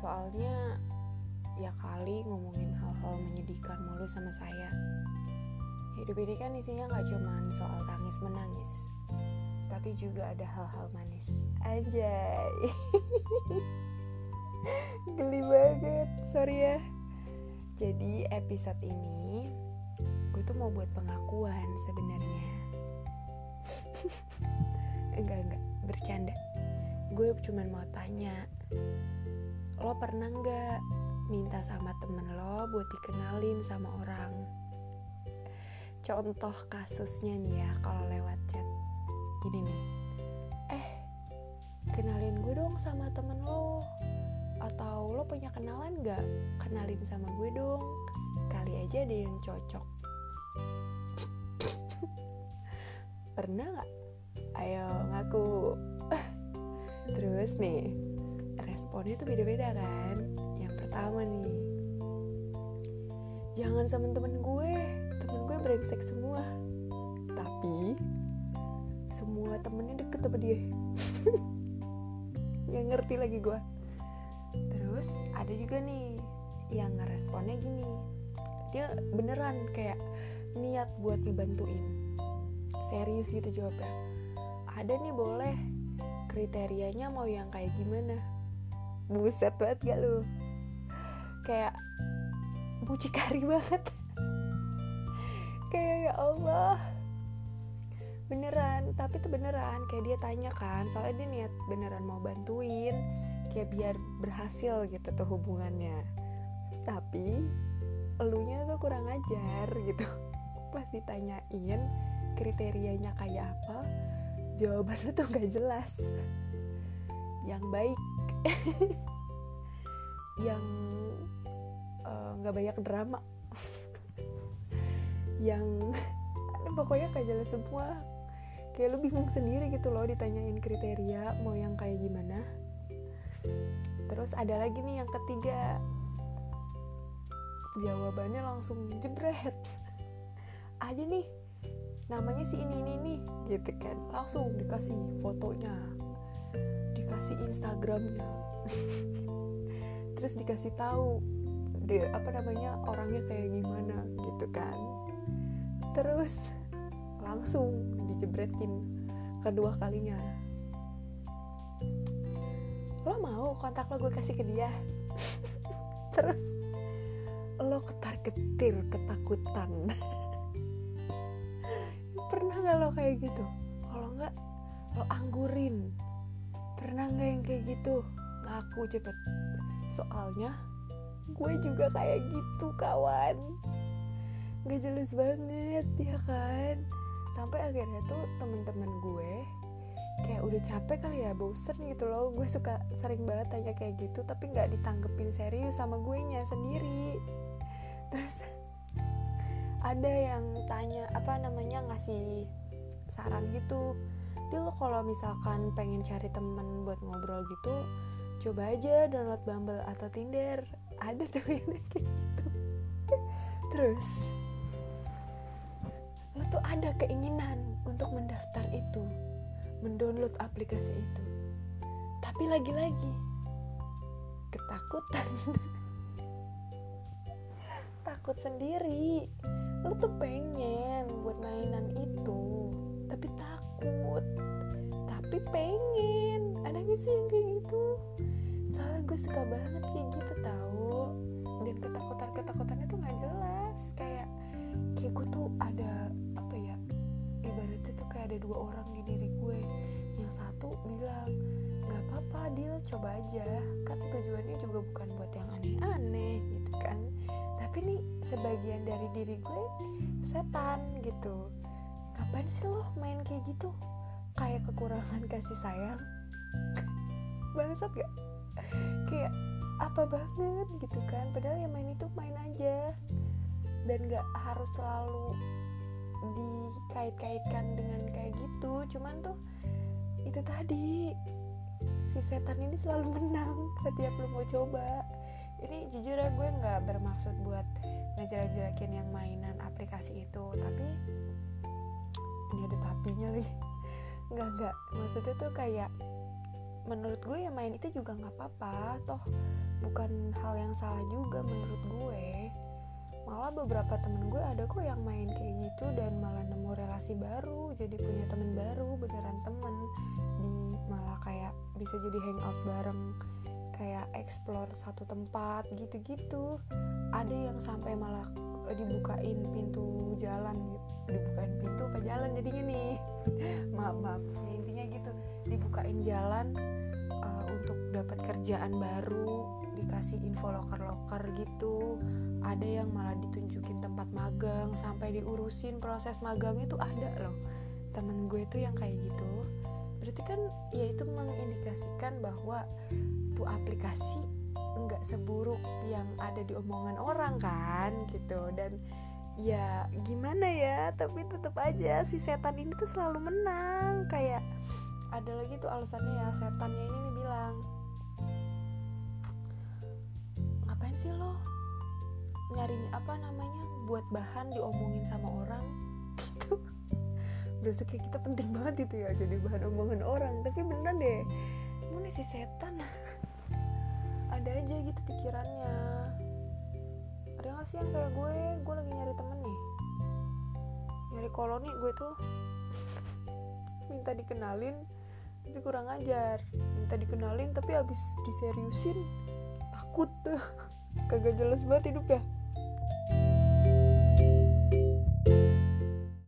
soalnya ya kali ngomongin hal-hal menyedihkan mulu sama saya. Hidup ini kan isinya nggak cuma soal tangis menangis tapi juga ada hal-hal manis. Anjay. Geli banget. Sorry ya. Jadi episode ini gue tuh mau buat pengakuan sebenarnya. Enggak enggak. Bercanda gue cuman mau tanya lo pernah nggak minta sama temen lo buat dikenalin sama orang? Contoh kasusnya nih ya kalau lewat chat. Gini nih. Eh kenalin gue dong sama temen lo. Atau lo punya kenalan gak kenalin sama gue dong. Kali aja ada yang cocok. Pernah gak ayo ngaku terus nih responnya tuh beda-beda kan? Yang pertama nih jangan sama temen gue temen gue brengsek semua. Tapi semua temennya deket sama dia. Nggak ngerti lagi gue terus ada juga nih yang ngeresponnya gini. Dia beneran kayak niat buat ngebantuin serius gitu jawabnya. Ada nih boleh kriterianya mau yang kayak gimana? Buset banget gak lu? Kayak mucikari banget. Kayak ya Allah. Beneran tapi tuh beneran kayak dia tanya kan soalnya dia niat beneran mau bantuin kayak biar berhasil gitu tuh hubungannya. Tapi elunya tuh kurang ajar gitu. Pas ditanyain kriterianya kayak apa jawabannya tuh gak jelas. Yang baik. Yang nggak uh, banyak drama. Yang pokoknya gak jelas semua. Kayak lu bingung sendiri gitu loh ditanyain kriteria mau yang kayak gimana. Terus ada lagi nih yang ketiga. Jawabannya langsung jebret. Ada nih namanya si ini ini nih gitu kan. Langsung dikasih fotonya dikasih instagramnya. Terus dikasih tahu de apa namanya orangnya kayak gimana gitu kan. Terus langsung dijebretin kedua kalinya. Lo mau kontak lo gue kasih ke dia? Terus lo ketar ketir ketakutan pernah nggak lo kayak gitu? Kalau nggak lo anggurin. Pernah nggak yang kayak gitu? Ngaku cepet. Soalnya gue juga kayak gitu kawan. Nggak jelas banget ya kan? Sampai akhirnya tuh temen-temen gue kayak udah capek kali ya bosen gitu loh. Gue suka sering banget tanya kayak gitu tapi nggak ditanggepin serius sama gue nya sendiri. Terus ada yang tanya apa namanya ngasih saran gitu. Dia lo kalau misalkan pengen cari temen buat ngobrol gitu coba aja download Bumble atau Tinder. Ada tuh yang kayak gitu. Terus lo tuh ada keinginan untuk mendaftar itu mendownload aplikasi itu. Tapi lagi-lagi ketakutan. Takut sendiri tuh pengen buat mainan itu tapi takut. Tapi pengen. Ada gak sih yang kayak gitu? Soalnya gue suka banget kayak gitu tahu dan ketakutan ketakutannya tuh nggak jelas. Kayak kayak gue tuh ada apa ya ibaratnya tuh kayak ada dua orang di diri gue. Yang satu bilang nggak apa-apa deal coba aja. Kan tujuannya juga bukan buat yang aneh-aneh sebagian dari diri gue setan gitu. Kapan sih lo main kayak gitu? Kayak kekurangan kasih sayang? Bangsat gak? Kayak apa banget gitu kan? Padahal yang main itu main aja. Dan gak harus selalu dikait-kaitkan dengan kayak gitu. Cuman tuh itu tadi si setan ini selalu menang setiap lo mau coba. Ini jujur ya gue nggak bermaksud buat ngejelek-jelekin yang mainan aplikasi itu tapi ini ada tapinya nih. Nggak nggak. Maksudnya tuh kayak menurut gue ya main itu juga nggak apa-apa. Toh bukan hal yang salah juga menurut gue. Malah beberapa temen gue ada kok yang main kayak gitu dan malah nemu relasi baru jadi punya temen baru beneran temen. Di malah kayak bisa jadi hangout bareng kayak explore satu tempat gitu-gitu. Ada yang sampai malah eh, dibukain pintu jalan gitu. Dibukain pintu apa jalan jadinya nih? Maaf maaf. Ya, intinya gitu dibukain jalan uh, untuk dapat kerjaan baru dikasih info loker-loker gitu. Ada yang malah ditunjukin tempat magang sampai diurusin proses magang itu ada loh. Temen gue tuh yang kayak gitu. Berarti kan ya itu mengindikasikan bahwa tuh aplikasi nggak seburuk yang ada di omongan orang kan gitu. Dan ya gimana ya tapi tetap aja si setan ini tuh selalu menang. Kayak ada lagi tuh alasannya ya setannya ini nih bilang ngapain sih lo nyari apa namanya buat bahan diomongin sama orang? Gitu. Berasa kayak kita penting banget itu ya jadi bahan omongan orang. Tapi beneran deh mana si setan ada aja gitu pikirannya. Ada gak sih yang kayak gue? Gue lagi nyari temen nih. Nyari koloni gue tuh. Minta dikenalin tapi kurang ajar. Minta dikenalin tapi abis diseriusin takut. Tuh kagak jelas banget hidup ya